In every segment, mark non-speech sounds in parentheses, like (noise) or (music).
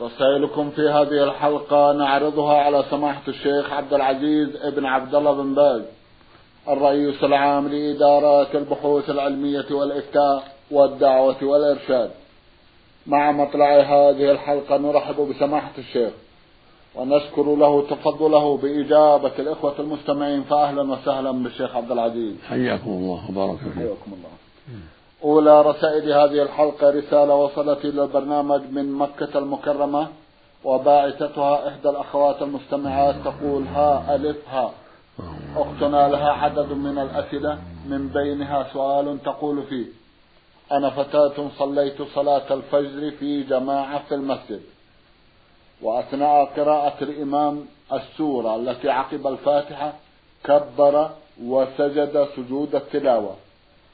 رسائلكم في هذه الحلقة نعرضها على سماحة الشيخ عبد العزيز ابن عبد الله بن باز الرئيس العام لإدارات البحوث العلمية والإفتاء والدعوة والإرشاد. مع مطلع هذه الحلقة نرحب بسماحة الشيخ ونشكر له تفضله بإجابة الإخوة المستمعين فأهلا وسهلا بالشيخ عبد العزيز. حياكم الله وبارك فيكم. حياكم الله. أولى رسائل هذه الحلقة رسالة وصلت إلى البرنامج من مكة المكرمة وباعثتها إحدى الأخوات المستمعات تقول ها ألف ها. أختنا لها عدد من الأسئلة من بينها سؤال تقول فيه أنا فتاة صليت صلاة الفجر في جماعة في المسجد وأثناء قراءة الإمام السورة التي عقب الفاتحة كبر وسجد سجود التلاوة.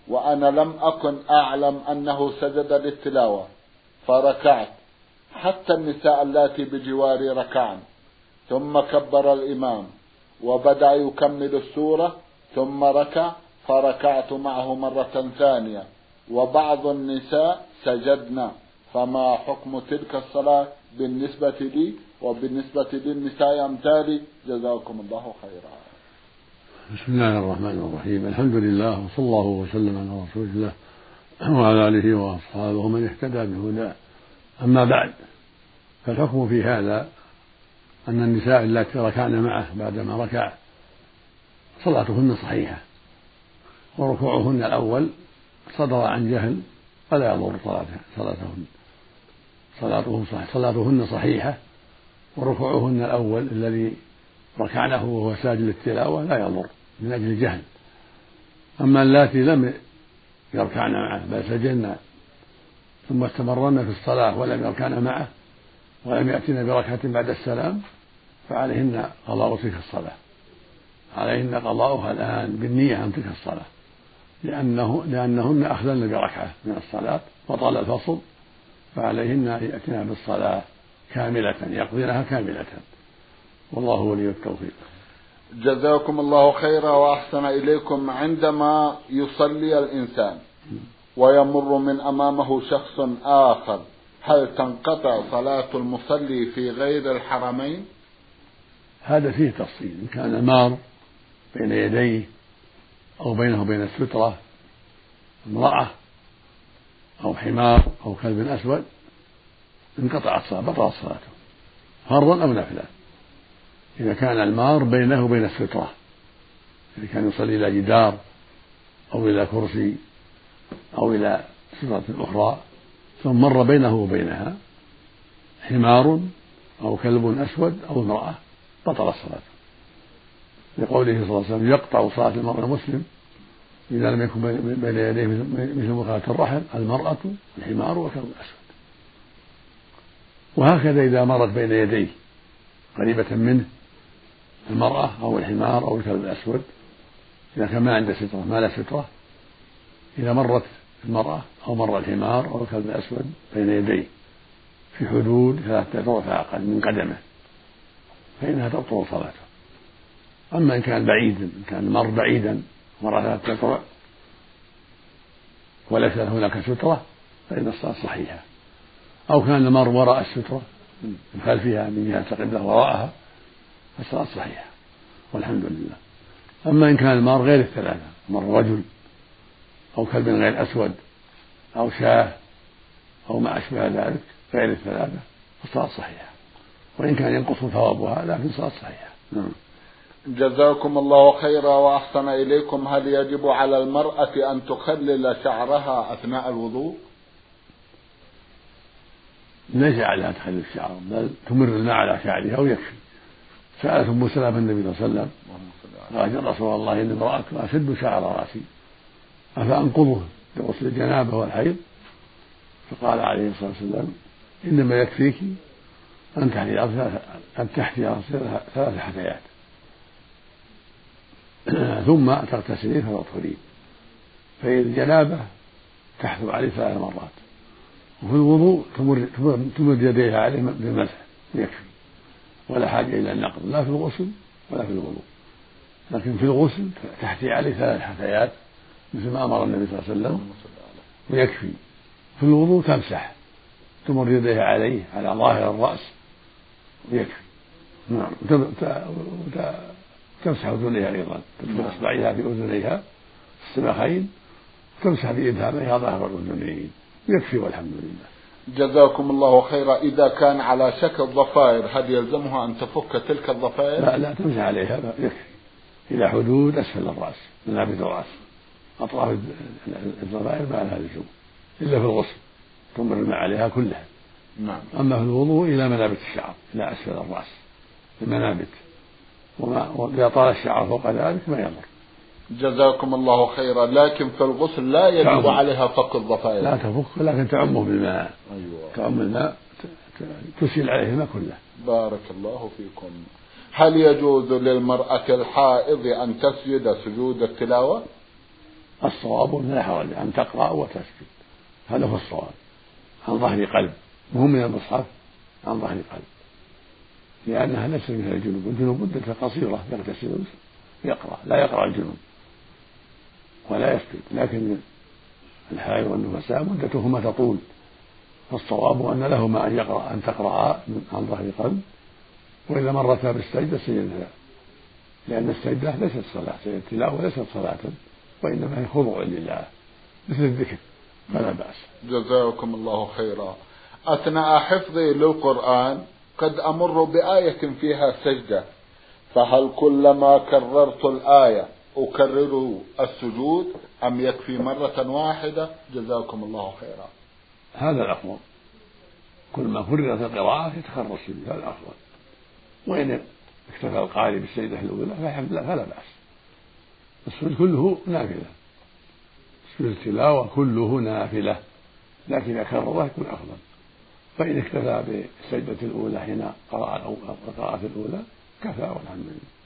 وأنا لم أكن أعلم أنه سجد للتلاوة فركعت حتى النساء اللاتي بجواري ركعن ثم كبر الإمام وبدأ يكمل السورة ثم ركع فركعت معه مرة ثانية وبعض النساء سجدنا فما حكم تلك الصلاة بالنسبة لي؟ وبالنسبة للنساء أمثالي؟ جزاكم الله خيرا. بسم الله الرحمن الرحيم. الحمد لله وصلى الله وسلم على رسول الله وعلى آله وأصحابه ومن اهتدى بهداه. أما بعد فالحكم في هذا أن النساء اللاتي ركعن معه بعدما ركع صلاتهن صحيحة وركوعهن الأول صدر عن جهل فلا يضر صلاتهن. صحيحة صلاتهن صحيحة وركوعهن الأول الذي ركعنه وهو ساجد التلاوة لا يضر من أجل الجهل. أما اللاتي لم يركعن معه بل سجدن ثم استمرن في الصلاة ولم يركعن معه ولم يأتين بركعة بعد السلام فعليهن قضاء تلك الصلاة. عليهن قضاؤها الآن بالنية عن تلك الصلاة. لأنه لأنهن أخذن بركعة من الصلاة وطال الفصل فعليهن أن يأتين بالصلاة كاملة يقضينها كاملة. والله ولي التوفيق. جزاكم الله خيرا وأحسن إليكم عندما يصلي الإنسان ويمر من أمامه شخص آخر. هل تنقطع صلاة المصلي في غير الحرمين؟ هذا فيه تفصيل. إن كان مار بين يديه أو بينه وبين السترة امرأة أو حمار أو كلب أسود انقطعت صلاته بطلت صلاته. فرضا أو نفلا إذا كان المار بينه وبين السترة. إذا كان يصلي إلى جدار أو إلى كرسي أو إلى سترة أخرى ثم مر بينه وبينها حمار أو كلب أسود أو امرأة بطل الصلاة. لقوله صلى الله عليه وسلم يقطع صلاة المرء المسلم إذا لم يكن بين يديه مثل مخالة الرحم المرأة الحمار والكلب الأسود. وهكذا إذا مرت بين يديه قريبة منه المرأة أو الحمار أو الكلب الأسود. إذا كان ما عنده سترة ما له سترة إذا مرت المرأة أو مر الحمار أو الكلب الأسود بين يديه في حدود ثلاثة أذرع فأقل من قدمه فإنها تبطل صلاته. أما إن كان بعيدا إن كان مر بعيدا مر ثلاثة أذرع وليس هناك سترة فإن الصلاة صحيحة. أو كان المر وراء السترة من خلفها من جهة القبلة وراءها فالصلاة صحيحة والحمد لله. أما إن كان المار غير الثلاثة مر رجل أو كلب غير أسود أو شاة أو ما أشبه ذلك غير الثلاثة فالصلاة صحيحة. وإن كان ينقص ثوابها لكن الصلاة صحيحة. نعم. جزاكم الله خيرا وأحسن إليكم. هل يجب على المرأة أن تخلل شعرها أثناء الوضوء؟ ليس عليها تخلل الشعر بل تمر الماء على شعرها ويكفي سألت أم سلمة النبي صلى الله عليه وسلم قالت يا رسول الله إن امرأة أشد شعر رأسي أفأنقضه لغسل الجنابة والحيض؟ فقال عليه الصلاة والسلام إنما يكفيك أن تحتي أن تحتي ثلاث حثيات (clears throat) ثم تغتسلين فتطهرين فإن الجنابة تحثو عليه ثلاث مرات وفي الوضوء تمر تمر يديها عليه بالمسح يكفي. ولا حاجة إلى النقض لا في الغسل ولا في الوضوء لكن في الغسل تحتي عليه ثلاث حثيات مثل ما أمر النبي صلى الله عليه وسلم ويكفي. في الوضوء تمسح تمر يديها عليه على ظاهر الرأس ويكفي. نعم. تمسح أذنيها أيضا تدخل إصبعيها في أذنيها السماخين تمسح بإبهامها ظهر الأذنين. يكفي والحمد لله. جزاكم الله خيرا. إذا كان على شكل ضفائر هل يلزمها أن تفك تلك الضفائر؟ لا لا تمسح عليها. يكفي إلى حدود أسفل الرأس منابت الرأس. أطراف الضفائر ما لها لزوم إلا في الغسل تمر الماء عليها كلها. نعم. أما في الوضوء إلى منابت الشعر إلى أسفل الرأس المنابت. وما وإذا طال الشعر فوق ذلك ما يضر. جزاكم الله خيرا. لكن في الغسل لا يجب عليها فك الضفائر. لا تفك لكن تعمه بالماء أيوة. تعم الماء تسيل عليه الماء كله. بارك الله فيكم. هل يجوز للمرأة الحائض أن تسجد سجود التلاوة؟ الصواب لا حرج أن تقرأ وتسجد. هذا هو الصواب. عن ظهر قلب. مو من المصحف عن ظهر قلب. لأنها ليست مثل الجنوب. الجنوب مدة قصيرة يغتسل يقرأ لا يقرأ الجنوب. ولا يسجد لكن الحائض والنفساء مدتهما تطول. فالصواب أن لهما أن يقرأ أن تقرأ عن ظهر قلب وإذا مرتا بالسجدة سجدتا لأن السجدة ليست صلاة التلاوة ليست صلاة وإنما هي خضوع لله. مثل الذكر فلا بأس. جزاكم الله خيرا. أثناء حفظي للقرآن قد أمر بآية فيها سجدة. فهل كلما كررت الآية أكرر السجود أم يكفي مرة واحدة؟ جزاكم الله خيرا. هذا الأفضل. كل ما كررت القراءة يتكرر السجود هذا الأفضل. وإن اكتفى القارئ بالسجدة الأولى فالحمد لله فلا بأس. السجود كله نافلة. سجود التلاوة كله نافلة. لكن إذا كرره يكون أفضل. فإن اكتفى بالسجدة الأولى حين قرأ القراءة الأولى كفى والحمد لله.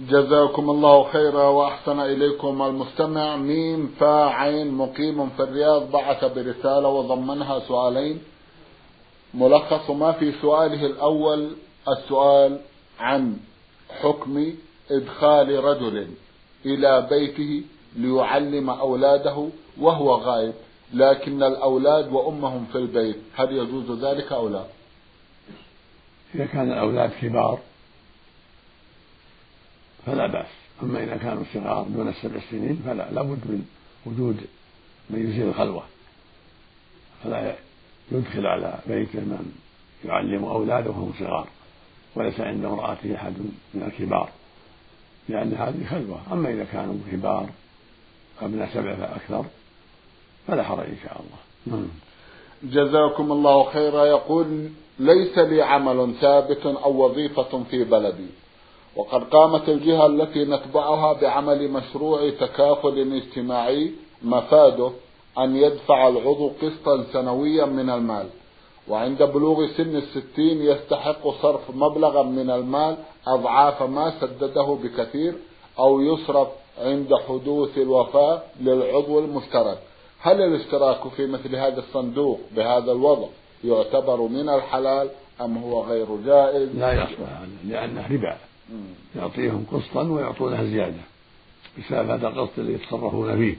جزاكم الله خيرا وأحسن إليكم المستمع. ميم فا عين مقيم في الرياض بعث برسالة وضمنها سؤالين. ملخص ما في سؤاله الأول السؤال عن حكم إدخال رجل إلى بيته ليعلم أولاده وهو غائب لكن الأولاد وأمهم في البيت. هل يجوز ذلك أو لا؟ إذا كان الأولاد كبار فلا بأس. أما إذا كانوا صغار دون السبع سنين فلا لابد من وجود من يزيل الخلوة فلا يدخل على بيته من يعلم أولاده وهم صغار. وليس عند امرأته أحد من الكبار. لأن هذه خلوة. أما إذا كانوا كبار أبناء سبع فأكثر فلا حرج إن شاء الله. نعم. جزاكم الله خيرا. يقول ليس لي عمل ثابت أو وظيفة في بلدي. وقد قامت الجهة التي نتبعها بعمل مشروع تكافل اجتماعي مفاده أن يدفع العضو قسطا سنويا من المال. وعند بلوغ سن الستين يستحق صرف مبلغا من المال أضعاف ما سدده بكثير أو يصرف عند حدوث الوفاة للعضو المشترك. هل الاشتراك في مثل هذا الصندوق بهذا الوضع يعتبر من الحلال أم هو غير جائز؟ لا يصلح لأنه ربا. يعطيهم قسطا ويعطونها زيادة بسبب هذا القسط الذي يتصرفون فيه.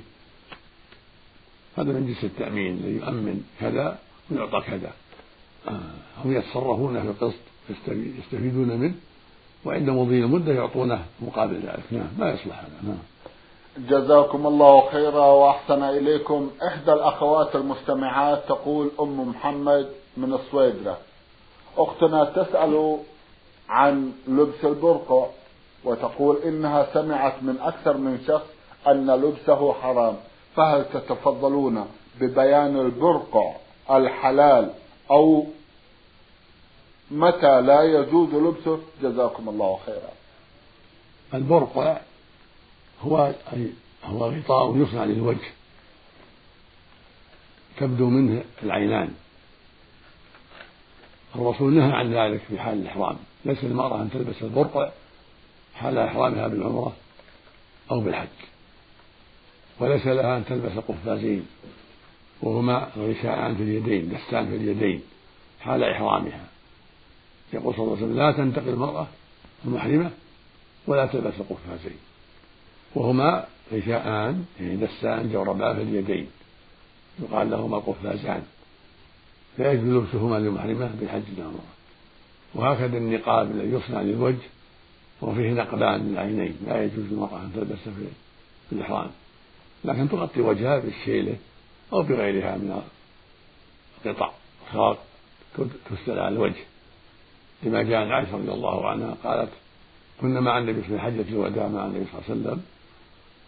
هذا من جنس التأمين الذي يؤمن كذا ويعطى كذا. آه، هم يتصرفون في القسط يستفيدون منه وعند مضي المدة يعطونه مقابل ذلك. نعم ما يصلح هذا. نعم. جزاكم الله خيرا وأحسن إليكم. إحدى الأخوات المستمعات تقول أم محمد من الصويدره أختنا تسأل عن لبس البرقع وتقول إنها سمعت من أكثر من شخص أن لبسه حرام. فهل تتفضلون ببيان البرقع الحلال أو متى لا يجوز لبسه؟ جزاكم الله خيرا. البرقع هو هو غطاء يصنع للوجه تبدو منه العينان. الرسول نهى عن ذلك في حال الإحرام. ليس للمرأة أن تلبس البرقع حال إحرامها بالعمرة أو بالحج. وليس لها أن تلبس قفازين وهما غشاءان في اليدين دستان في اليدين حال إحرامها. يقول صلى الله عليه وسلم لا تنتقل المرأة المحرمة ولا تلبس القفازين وهما غشاءان يعني دستان جوربان في اليدين. يقال لهما قفازان. لا يجوز لبسهما للمحرمة بالحج والعمرة. وهكذا النقاب الذي يصنع للوجه وفيه نقبان للعينين لا يجوز للمرأة أن تلبسه في الإحرام. لكن تغطي وجهها بالشيلة أو بغيرها من القطع. خاط تسدل على الوجه. لما جاء عن عائشة رضي الله عنها قالت كنا مع النبي في حجة الوداع مع النبي صلى الله عليه وسلم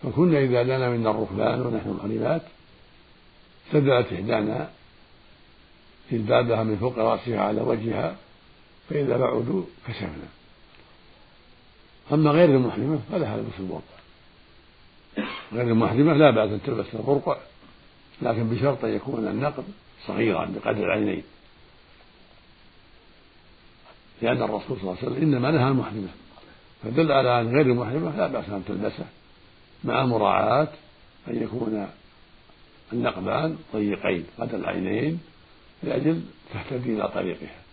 فكنا إذا دنا منا الركبان ونحن محرمات سدلت إحدانا جلبابها من فوق رأسها على وجهها فإذا بعدوا كشفنا أما غير المحرمة فلها لبس البرقع غير المحرمة لا بأس أن تلبس البرقع لكن بشرط أن يكون النقب صغيرا بقدر العينين. لأن الرسول صلى الله عليه وسلم إنما نهى المحرمة. فدل على أن غير المحرمة لا بأس أن تلبسه مع مراعاة أن يكون النقبان ضيقين قدر العينين لأجل تهتدي إلى طريقها.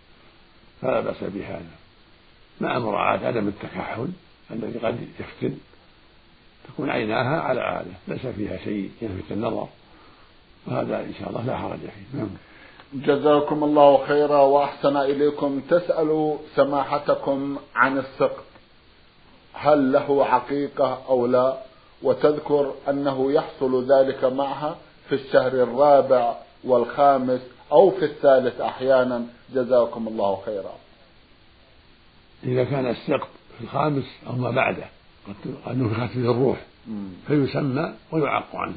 فلا بأس بهذا. مع مراعاة عدم التكحل الذي قد يفتن. تكون عيناها على عادة ليس فيها شيء يلفت النظر. وهذا إن شاء الله لا حرج فيه. نعم. جزاكم الله خيرا وأحسن إليكم. تسأل سماحتكم عن السقط. هل له حقيقة أو لا؟ وتذكر أنه يحصل ذلك معها في الشهر الرابع والخامس أو في الثالث أحيانا. جزاكم الله خيرا. إذا كان السقط في الخامس أو ما بعده قد نفخت فيه الروح فيسمى ويعق عنه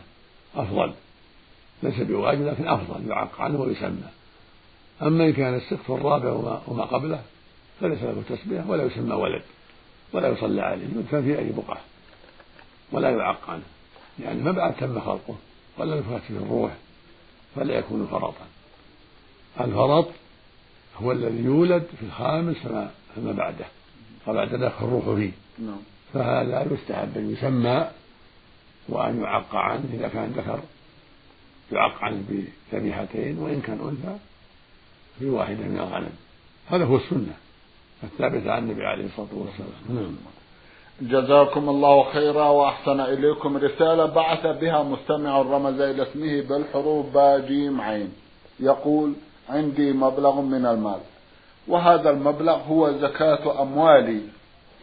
أفضل. ليس بواجب لكن أفضل يعق عنه ويسمى. أما إن كان السقف الرابع وما قبله فليس له تسبيح ولا يسمى ولد ولا يصلى عليه يدفن في أي بقعة ولا يعق عنه. يعني ما بعد تم خلقه ولا نفخت فيه الروح فلا يكون فرطا. الفرط هو الذي يولد في الخامس فما, فما بعده. وبعد ذلك الروح فيه. نعم. فهذا يستحب أن يسمى وأن يعق عنه إذا كان ذكر. يعق عنه بذبيحتين وإن كان أنثى في واحدة من الغنم. هذا هو السنة الثابتة عن النبي عليه الصلاة والسلام. نعم. جزاكم الله خيرا وأحسن إليكم رسالة بعث بها مستمع رمز إلى اسمه بالحروف با جيم عين يقول عندي مبلغ من المال. وهذا المبلغ هو زكاة أموالي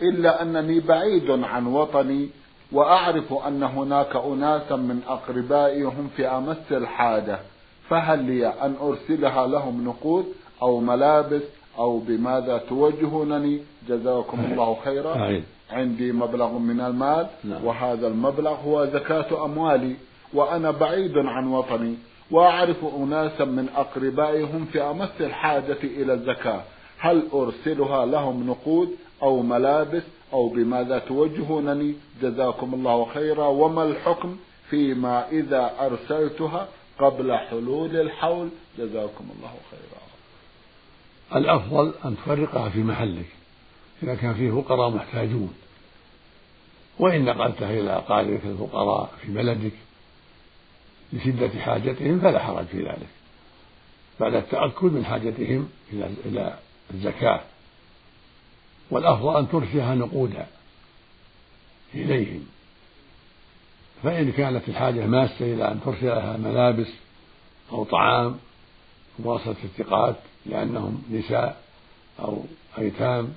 إلا أنني بعيد عن وطني وأعرف أن هناك أناسا من أقربائي هم في أمس الحاجة فهل لي أن أرسلها لهم نقود أو ملابس أو بماذا توجهونني؟ جزاكم الله خيرا. عندي مبلغ من المال نعم. وهذا المبلغ هو زكاة أموالي وأنا بعيد عن وطني. وأعرف أناسا من أقربائي هم في أمس الحاجة إلى الزكاة. هل أرسلها لهم نقود أو ملابس أو بماذا توجهونني؟ جزاكم الله خيرا. وما الحكم فيما إذا أرسلتها قبل حلول الحول؟ جزاكم الله خيرا. الأفضل أن تفرقها في محلك إذا كان فيه فقراء محتاجون. وإن نقلتها إلى أقاربك الفقراء في بلدك لشدة حاجتهم فلا حرج في ذلك. بعد التأكد من حاجتهم إلى الزكاة. والأفضل أن ترسلها نقودا إليهم. فإن كانت الحاجة ماسة إلى أن ترسلها ملابس أو طعام مواصلة الثقات لأنهم نساء أو أيتام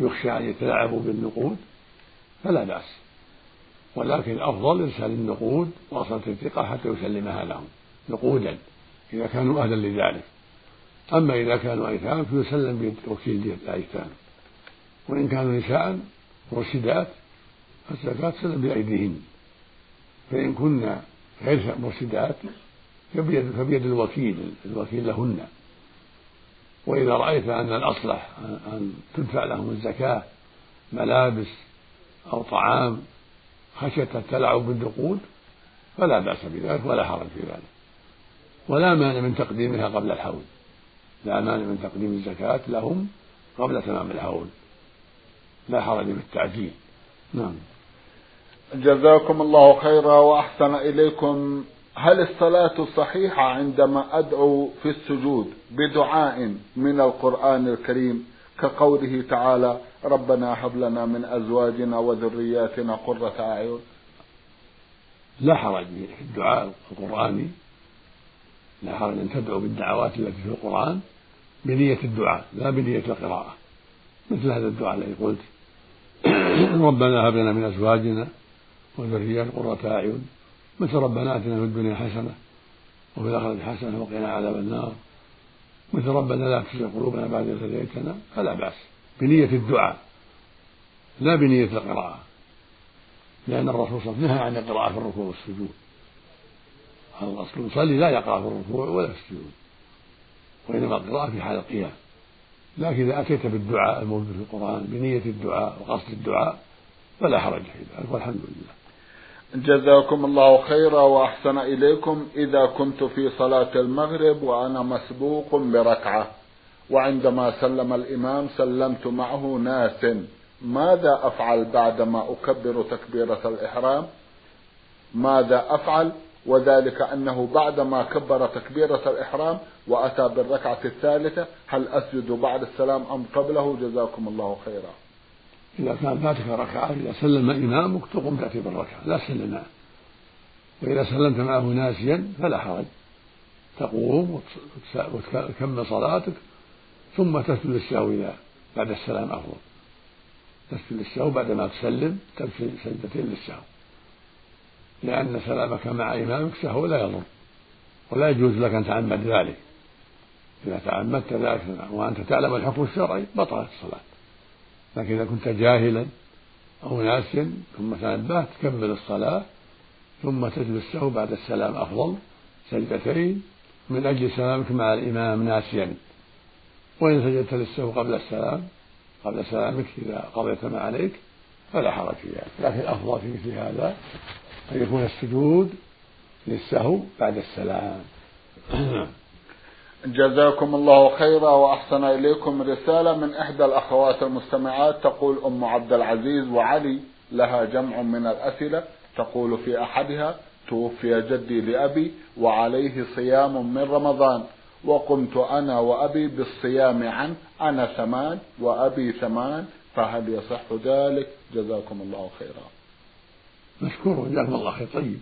يخشى أن يتلاعبوا بالنقود فلا بأس. ولكن الأفضل إرسال النقود وصلة الثقة حتى يسلمها لهم نقودا إذا كانوا أهلا لذلك. أما إذا كانوا أيتام فيسلم بيد وكيل الأيتام. وإن كانوا نساء مرشدات فالزكاة تسلم بأيديهن. فإن كن غير مرشدات فبيد الوكيل الوكيل لهن. وإذا رأيت أن الأصلح أن تدفع لهم الزكاة ملابس أو طعام خشية التلاعب بالنقود فلا بأس بذلك ولا حرج في ذلك. ولا مانع من تقديمها قبل الحول. لا مانع من تقديم الزكاة لهم قبل تمام الحول. لا حرج بالتعجيل. نعم. جزاكم الله خيرا وأحسن إليكم. هل الصلاة صحيحة عندما أدعو في السجود بدعاء من القرآن الكريم؟ كقوله تعالى ربنا هب لنا من أزواجنا وذرياتنا قرة أعين. لا حرج في الدعاء القرآني. لا حرج أن تدعو بالدعوات التي في القرآن بنية الدعاء لا بنية القراءة. مثل هذا الدعاء الذي قلت. (clears throat) ربنا هب لنا من أزواجنا وذريات قرة أعين. مثل ربنا آتنا في الدنيا حسنة وفي الآخرة حسنة وقنا عذاب النار. مثل ربنا لا تزغ قلوبنا بعد إذ هديتنا فلا بأس. بنية الدعاء لا بنية القراءة. لأن الرسول صلى الله عليه وسلم نهى عن القراءة في الركوع والسجود. الأصل يصلي لا يقرأ في الركوع ولا في السجود. وإنما القراءة في حال القيام. لكن إذا أتيت بالدعاء الموجود في القرآن بنية الدعاء وقصد الدعاء فلا حرج في ذلك والحمد لله. جزاكم الله خيرا وأحسن إليكم إذا كنت في صلاة المغرب وأنا مسبوق بركعة. وعندما سلم الإمام سلمت معه ناس. ماذا أفعل بعدما أكبر تكبيرة الإحرام؟ ماذا أفعل؟ وذلك أنه بعدما كبر تكبيرة الإحرام وأتى بالركعة الثالثة هل أسجد بعد السلام أم قبله؟ جزاكم الله خيرا. إذا كان فاتك ركعة إذا سلم إمامك تقوم تأتي بالركعة لا تسلم معه وإذا سلمت معه ناسيا فلا حرج. تقوم وتكمل صلاتك ثم تسجد للسهو إذا بعد السلام أفضل. تسجد للسهو بعدما تسلم تسجد سجدتين للسهو لأن سلامك مع إمامك سهو لا يضر ولا يجوز لك أن تعمد ذلك. إذا تعمدت ذلك وأنت تعلم الحكم الشرعي بطلت الصلاة. لكن إذا كنت جاهلا أو ناسيا ثم تنبهت تكمل الصلاة ثم تجلس السهو بعد السلام أفضل سجدتين من أجل سلامك مع الإمام ناسيا. وإن سجدت للسهو قبل السلام قبل سلامك إذا قضيت ما عليك فلا حرج في ذلك لكن الأفضل في مثل هذا أن يكون السجود للسهو بعد السلام. (clears throat) جزاكم الله خيرا وأحسن إليكم رسالة من إحدى الأخوات المستمعات تقول أم عبد العزيز وعلي لها جمع من الأسئلة تقول في أحدها توفي جدي لأبي وعليه صيام من رمضان وقمت أنا وأبي بالصيام عنه أنا ثمان وأبي ثمان فهل يصح ذلك؟ جزاكم الله خيرا. مشكور جزاكم الله خير. طيب.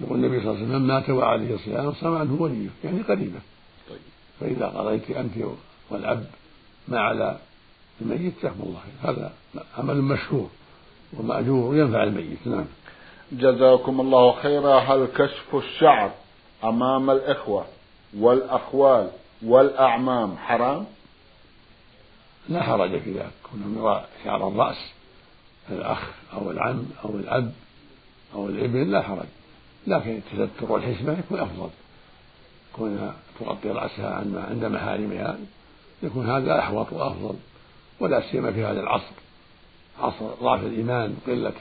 يقول النبي صلى الله عليه وسلم مات وعليه صيام صام عنه وليه يعني قريبه فإذا قضيت أنت والأب ما على الميت جزاكم الله خير. هذا عمل مشهور ومأجور ينفع الميت. نعم. جزاكم الله خيرا. هل كشف الشعر أمام الإخوة والأخوال والأعمام حرام؟ لا حرج في ذلك. كنا نرى شعر الرأس الأخ أو العم أو الأب أو الابن لا حرج. لكن التستر والحشمة يكون أفضل. كونها تغطي رأسها عند محارمها يكون هذا أحوط وأفضل ولا سيما في هذا العصر. عصر ضعف الإيمان قلة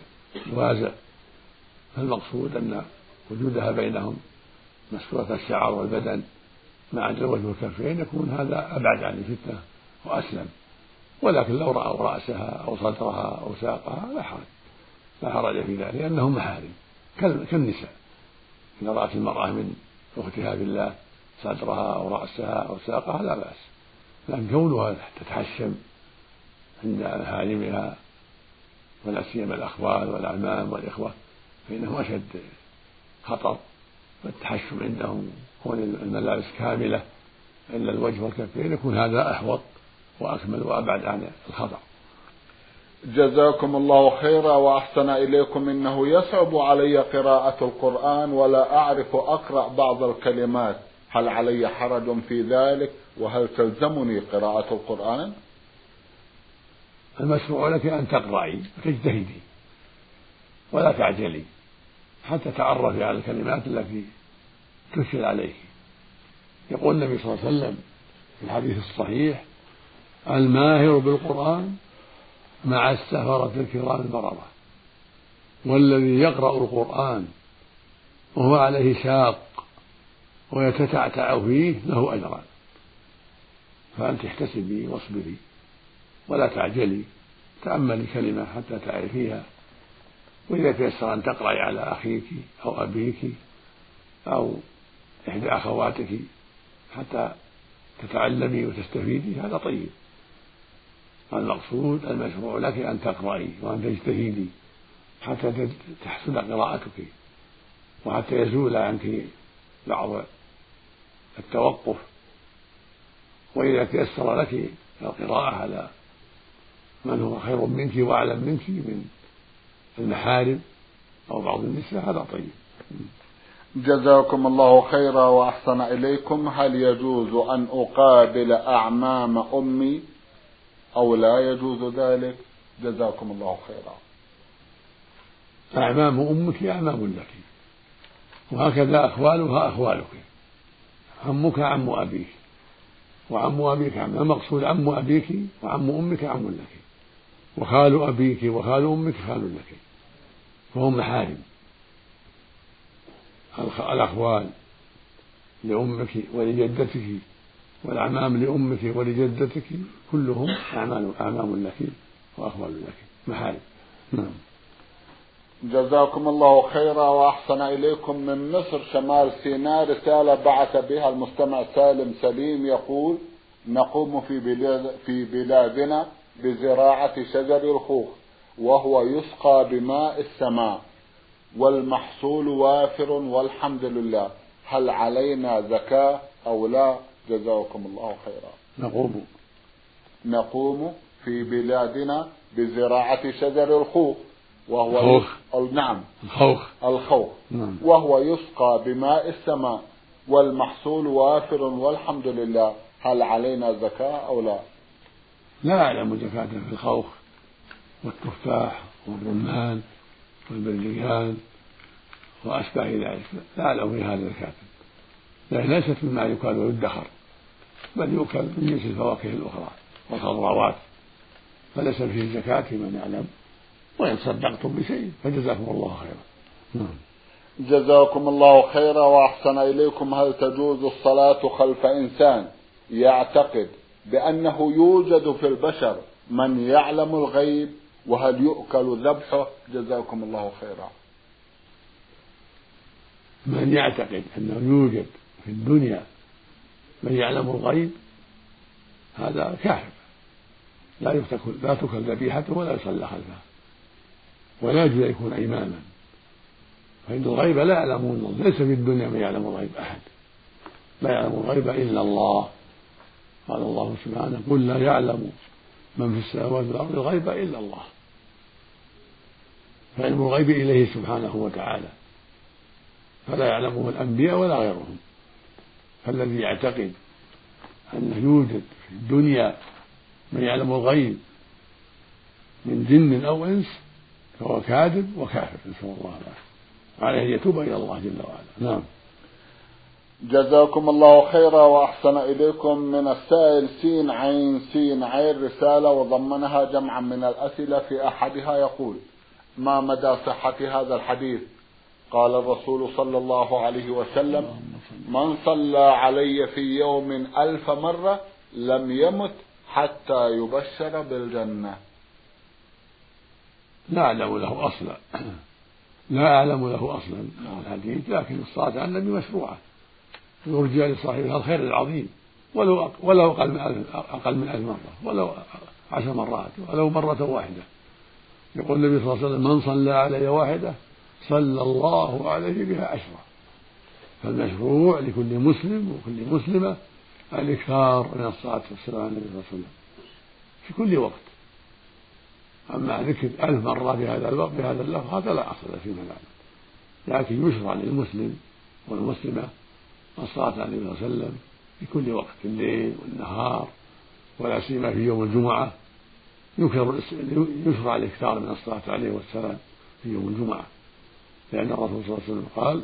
الوازع. فالمقصود أن وجودها بينهم مسكورة الشعر والبدن مع الوجه والكفين يكون هذا أبعد عن الفتنة وأسلم. ولكن لو رأوا رأسها أو صدرها أو ساقها لا حرج. لا حرج في ذلك لأنهم محارم. كالنساء. إذا رأت المرأة من أختها بالله صدرها أو رأسها أو ساقها لا بأس. لكن كونها تتحشم عند محارمها ولا سيما الأخوال والأعمام والإخوة فإنهم أشد خطر. والتحشم عندهم كون الملابس كاملة إلا الوجه والكفين يكون هذا أحوط وأكمل وأبعد عن الخطأ. جزاكم الله خيرا وأحسن إليكم إنه يصعب علي قراءة القرآن ولا أعرف أقرأ بعض الكلمات. هل علي حرج في ذلك؟ وهل تلزمني قراءة القرآن؟ المشروع لك أن تقرأي وتجتهدي ولا تعجلي حتى تعرفي على الكلمات التي تشكل عليك. يقول النبي صلى الله عليه وسلم في الحديث الصحيح الماهر بالقرآن مع السفرة الكرام البررة والذي يقرأ القرآن وهو عليه شاق ويتتعتع فيه له أجران. فأنت احتسبي واصبري ولا تعجلي تأملي كلمة حتى تعرفيها. وإذا تيسر أن تقرأي على أخيك أو أبيك أو إحدى أخواتك حتى تتعلمي وتستفيدي هذا طيب. المقصود المشروع لك أن تقرأي وأن تجتهدي حتى تحسن قراءتك وحتى يزول عنك بعض التوقف وإذا تيسر لك القراءة على من هو خير منك وأعلم منك من المحارم أو بعض النساء هذا طيب. جزاكم الله خيرا وأحسن إليكم. هل يجوز أن أقابل أعمام أمي؟ أو لا يجوز ذلك؟ جزاكم الله خيرا. أعمام أمك أعمام لك وهكذا أخوالها أخوالك. عمك عم أبيك. وعم أبيك عم المقصود عم أبيك وعم أمك عم لك. وخال أبيك وخال أمك خال لك. فهم محارم. الأخوال لأمك ولجدتك. والأعمام لأمك ولجدتك كلهم أعمال أعمام لك وأخوال لك محارم. نعم. جزاكم الله خيرا وأحسن إليكم من مصر شمال سيناء. رسالة بعث بها المستمع سالم سليم يقول نقوم في بلاد في بلادنا بزراعة شجر الخوخ وهو يسقى بماء السماء والمحصول وافر والحمد لله. هل علينا زكاة أو لا؟ جزاكم الله خيرا. نقوم. نقوم في بلادنا بزراعة شجر الخوخ وهو الخوخ. نعم. الخوخ. الخوخ. نعم. وهو يسقى بماء السماء والمحصول وافر والحمد لله. هل علينا زكاة أو لا؟ لا أعلم زكاة في الخوخ والتفاح والرمان والبرليان وأشبه ذلك. لا أعلم في هذا زكاة ليست مما يكال ويدخر بل يؤكل من جنس الفواكه الأخرى والخضروات فليس فيه زكاة من يعلم وإن صدقتم بشيء فجزاكم الله خيرا. نعم. جزاكم الله خيرا وأحسن إليكم. هل تجوز الصلاة خلف إنسان يعتقد بأنه يوجد في البشر من يعلم الغيب وهل يؤكل ذبحه؟ جزاكم الله خيرا. من يعتقد أنه يوجد في الدنيا من يعلم الغيب هذا كافر. لا يتكل لا تكل ذبيحته ولا يصلى خلفه. ولا يجوز أن يكون إماما. فإن الغيب لا يعلمون ليس في الدنيا من يعلم الغيب أحد. لا يعلم الغيب إلا الله. قال الله سبحانه قل لا يعلم من في السماوات والأرض الغيب إلا الله. فعلم الغيب إليه سبحانه وتعالى. فلا يعلمه الأنبياء ولا غيرهم. فالذي يعتقد أنه يوجد في الدنيا من يعلم الغيب من جن أو إنس فهو كاذب وكافر نسأل الله العافية. وعليه أن يتوب إلى الله جل وعلا. نعم. جزاكم الله خيرا وأحسن إليكم من السائل سين عين سين عين رسالة وضمنها جمعا من الأسئلة في أحدها يقول ما مدى صحة هذا الحديث؟ قال الرسول صلى الله عليه وسلم من صلى علي في يوم ألف مرة لم يمت حتى يبشر بالجنة. لا أعلم له أصلا. لا أعلم له أصلا. الحديث لكن الصلاة على النبي مشروعة. يرجى لصاحبها الخير العظيم. ولو ولو أقل من أقل من ألف مرة. ولو عشر مرات ولو مرة واحدة. يقول النبي صلى الله عليه وسلم من صلى علي واحدة صلى الله عليه بها عشرة فالمشروع لكل مسلم وكل مسلمة الإكثار من الصلاة والسلام على النبي صلى الله عليه وسلم في كل وقت. أما ذكر ألف مرة بهذا الوقت بهذا اللفظ هذا لا أصل فيما نعلم لكن يشرع للمسلم والمسلمة الصلاة على النبي صلى الله عليه وسلم في كل وقت الليل والنهار ولا سيما في يوم الجمعة. يشرع الإكثار من الصلاة عليه والسلام في يوم الجمعة. لأن الرسول صلى الله عليه وسلم قال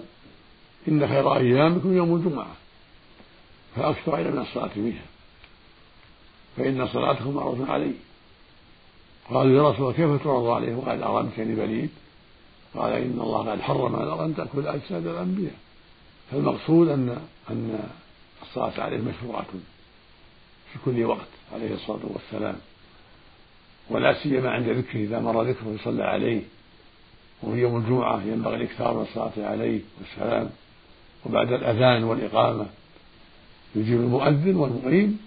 إن خير أيامكم يوم الجمعة فأكثر إلى من الصلاة فيها. فإن صلاتكم معروف علي. قالوا يا رسول الله كيف تعرض عليه وقد أرمتني بليد قال إن الله قد حرم على أن تأكل أجساد الأنبياء. فالمقصود أن أن الصلاة عليه مشروعة في كل وقت عليه الصلاة والسلام. ولا سيما عند ذكره إذا مر ذكره يصلى عليه. وفي يوم الجمعة ينبغي الإكثار من الصلاة عليه والسلام. وبعد الأذان والإقامة يجيب المؤذن والمقيم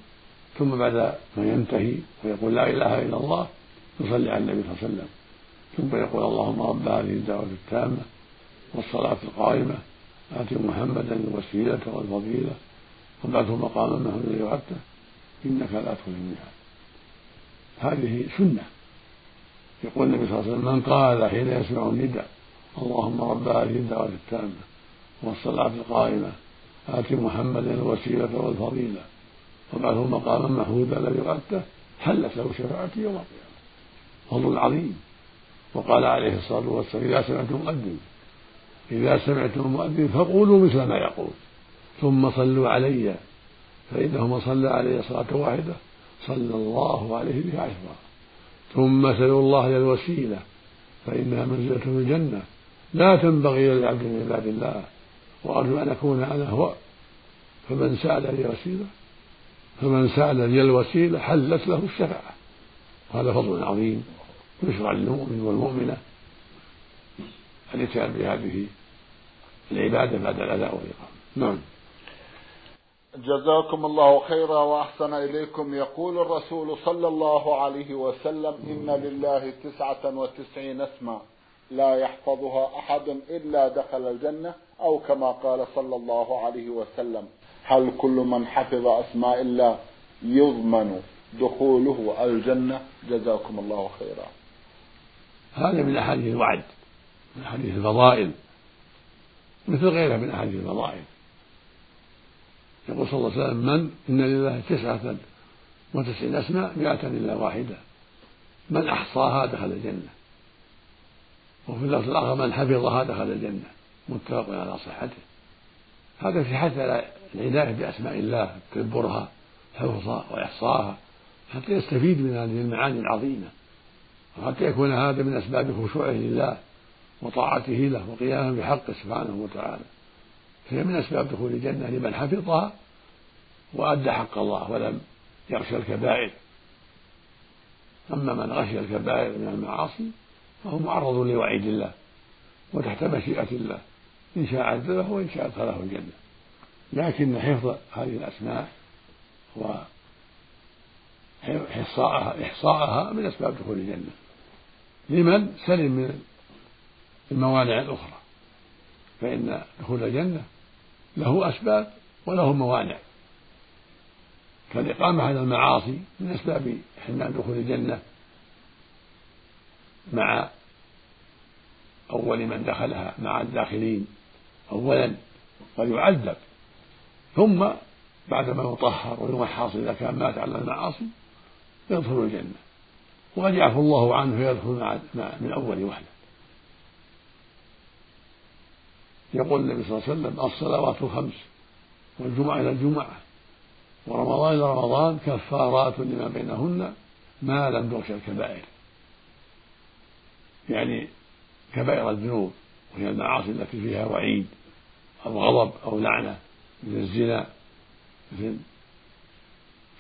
ثم بعد ما ينتهي ويقول لا إله إلا الله يصلي على النبي صلى الله عليه وسلم. ثم يقول اللهم رب هذه الدعوة التامة والصلاة القائمة آت محمدا الوسيلة والفضيلة وبعثه مقاما محمودا وعدته إنك لا تخلف الميعاد. هذه سنة. يقول النبي صلى الله عليه وسلم من قال حين يسمع النداء اللهم رب هذه الدعوة التامة والصلاة القائمة آت محمدا الوسيلة والفضيلة وابعثه مقاما محمودا الذي وعدته حلت له شفاعتي يوم القيامة. فضل عظيم وقال عليه الصلاة والسلام إذا سمعتم مؤذن إذا سمعتم المؤذن فقولوا مثل ما يقول ثم صلوا علي فإنه من صلى علي صلاة واحدة صلى الله عليه بها عشرا ثم سلوا الله الوسيلة فإنها منزلة في الجنة. لا تنبغي إلى العبد من عباد الله وأرجو أن أكون أنا هو. فمن سأل لي وسيلة فمن سأل لي الوسيلة حلت له الشفاعة. وهذا فضل عظيم يشرع للمؤمن والمؤمنة الاتيان بهذه العبادة بعد الأداء والإقامة. نعم. جزاكم الله خيرا وأحسن إليكم. يقول الرسول صلى الله عليه وسلم إن لله تسعة وتسعين اسما لا يحفظها أحد إلا دخل الجنة أو كما قال صلى الله عليه وسلم. هل كل من حفظ أسماء الله يضمن دخوله الجنة؟ جزاكم الله خيرا. هذا من أحاديث الوعد من أحاديث الفضائل مثل غيرها من أحاديث الفضائل. يقول صلى الله عليه وسلم من إن لله تسعة وتسعين أسماء مئة إلا واحدة. من أحصاها دخل الجنة. وفي اللفظ الآخر من حفظها دخل الجنة. متفق على صحته. هذا في حث على العناية بأسماء الله تدبرها حفظها وإحصاها حتى يستفيد من هذه المعاني العظيمة وحتى يكون هذا من أسباب خشوعه لله وطاعته له وقيامه بحقه سبحانه وتعالى. فهي من أسباب دخول الجنة لمن حفظها وأدى حق الله ولم يغشى الكبائر. أما من غشي الكبائر من المعاصي فهو معرض لوعيد الله وتحت مشيئة الله إن شاء عذبه وإن شاء أدخله الجنة. لكن حفظ هذه الأسماء وإحصاءها إحصاءها من أسباب دخول الجنة. لمن؟ سلم من الموانع الأخرى فإن دخول الجنة له أسباب وله موانع. كالإقامة على المعاصي من أسباب حرمان دخول الجنة مع أول من دخلها مع الداخلين. أولا قد يعذب. ثم بعدما يطهر ويمحص إذا كان مات على المعاصي يدخل الجنة. وقد يعفو الله عنه فيدخل من أول وهلة. يقول النبي صلى الله عليه وسلم الصلوات الخمس والجمعة إلى الجمعة ورمضان إلى رمضان كفارات لما بينهن ما لم تغش الكبائر. يعني كبائر الذنوب وهي المعاصي التي فيها وعيد أو غضب أو لعنة مثل الزنا مثل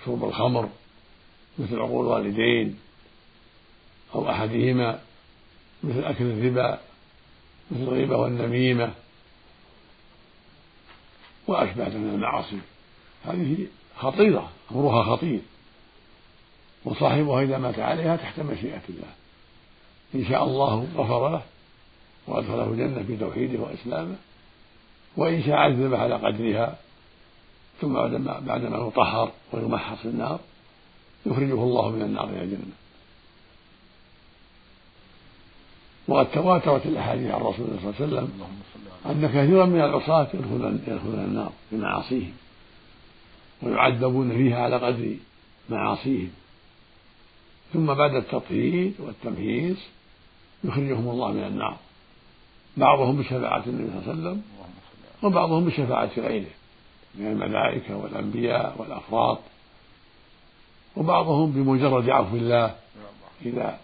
شرب الخمر مثل عقول الوالدين أو أحدهما مثل أكل الربا مثل الغيبة والنميمة. وأشبه من المعاصي. هذه خطيرة أمرها خطير. وصاحبها إذا مات عليها تحت مشيئة الله. إن شاء الله غفر له وأدخله الجنة بتوحيده وإسلامه. وإن شاء عذب على قدرها ثم بعدما بعدما يطهر ويمحص في النار يخرجه الله من النار إلى الجنة. وقد تواترت الأحاديث عن رسول الله صلى الله عليه وسلم أن كثيرا من العصاة يدخلون يدخلون النار بمعاصيهم ويعذبون فيها على قدر معاصيهم. ثم بعد التطهير والتمهيز يخرجهم الله من النار. بعضهم بشفاعة النبي صلى الله عليه وسلم وبعضهم بشفاعة غيره من الملائكة والأنبياء والأفراط. وبعضهم بمجرد عفو الله إذا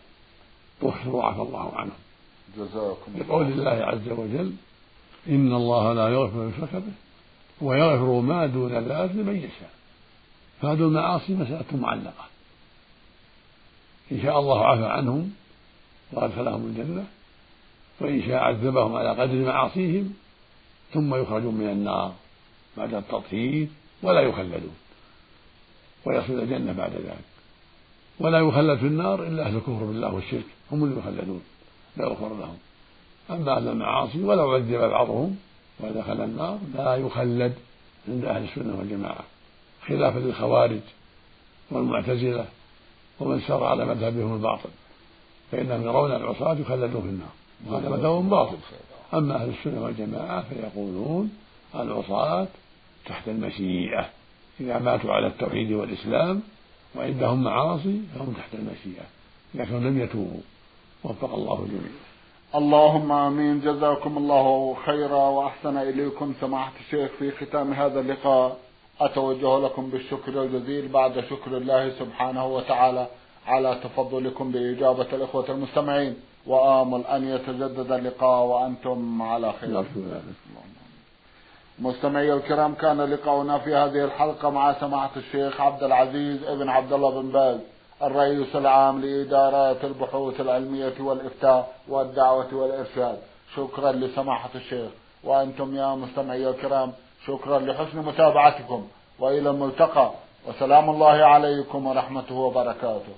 طهروا وعفى الله عنهم جزاكم لقول الله عز وجل إن الله لا يغفر يشرك به ويغفر ما دون ذلك لمن يشاء. فهذه المعاصي مسألة معلقة. إن شاء الله عفى عنهم وأدخلهم الجنة. وإن شاء عذبهم على قدر معاصيهم ثم يخرجون من النار بعد التطهير ولا يخلدون. ويصل الجنة بعد ذلك. ولا يخلد في النار إلا أهل الكفر بالله والشرك هم اللي يخلدون. لا يغفر لهم أما أهل المعاصي ولو عذب بعضهم ودخل النار لا يخلد عند أهل السنة والجماعة. خلافا للخوارج والمعتزلة ومن سار على مذهبهم الباطل فإنهم يرون العصاة يخلدون في النار وهذا مذهب باطل. أما أهل السنة والجماعة فيقولون العصاة تحت المشيئة. إذا ماتوا على التوحيد والإسلام وعندهم معاصي فهم تحت المشيئة لكن لم يتوبوا. وفق الله الجميع اللهم آمين. جزاكم الله خيرا وأحسن إليكم. سماحة الشيخ في ختام هذا اللقاء أتوجه لكم بالشكر الجزيل. بعد شكر الله سبحانه وتعالى على تفضلكم بإجابة الإخوة المستمعين. وآمل أن يتجدد اللقاء وأنتم على خير. مستمعي الكرام كان لقاؤنا في هذه الحلقة مع سماحة الشيخ عبد العزيز ابن عبد الله بن باز. الرئيس العام لإدارات البحوث العلمية والإفتاء والدعوة والإرشاد. شكرا لسماحة الشيخ. وأنتم يا مستمعي الكرام شكرا لحسن متابعتكم. وإلى الملتقى. وسلام الله عليكم ورحمته وبركاته.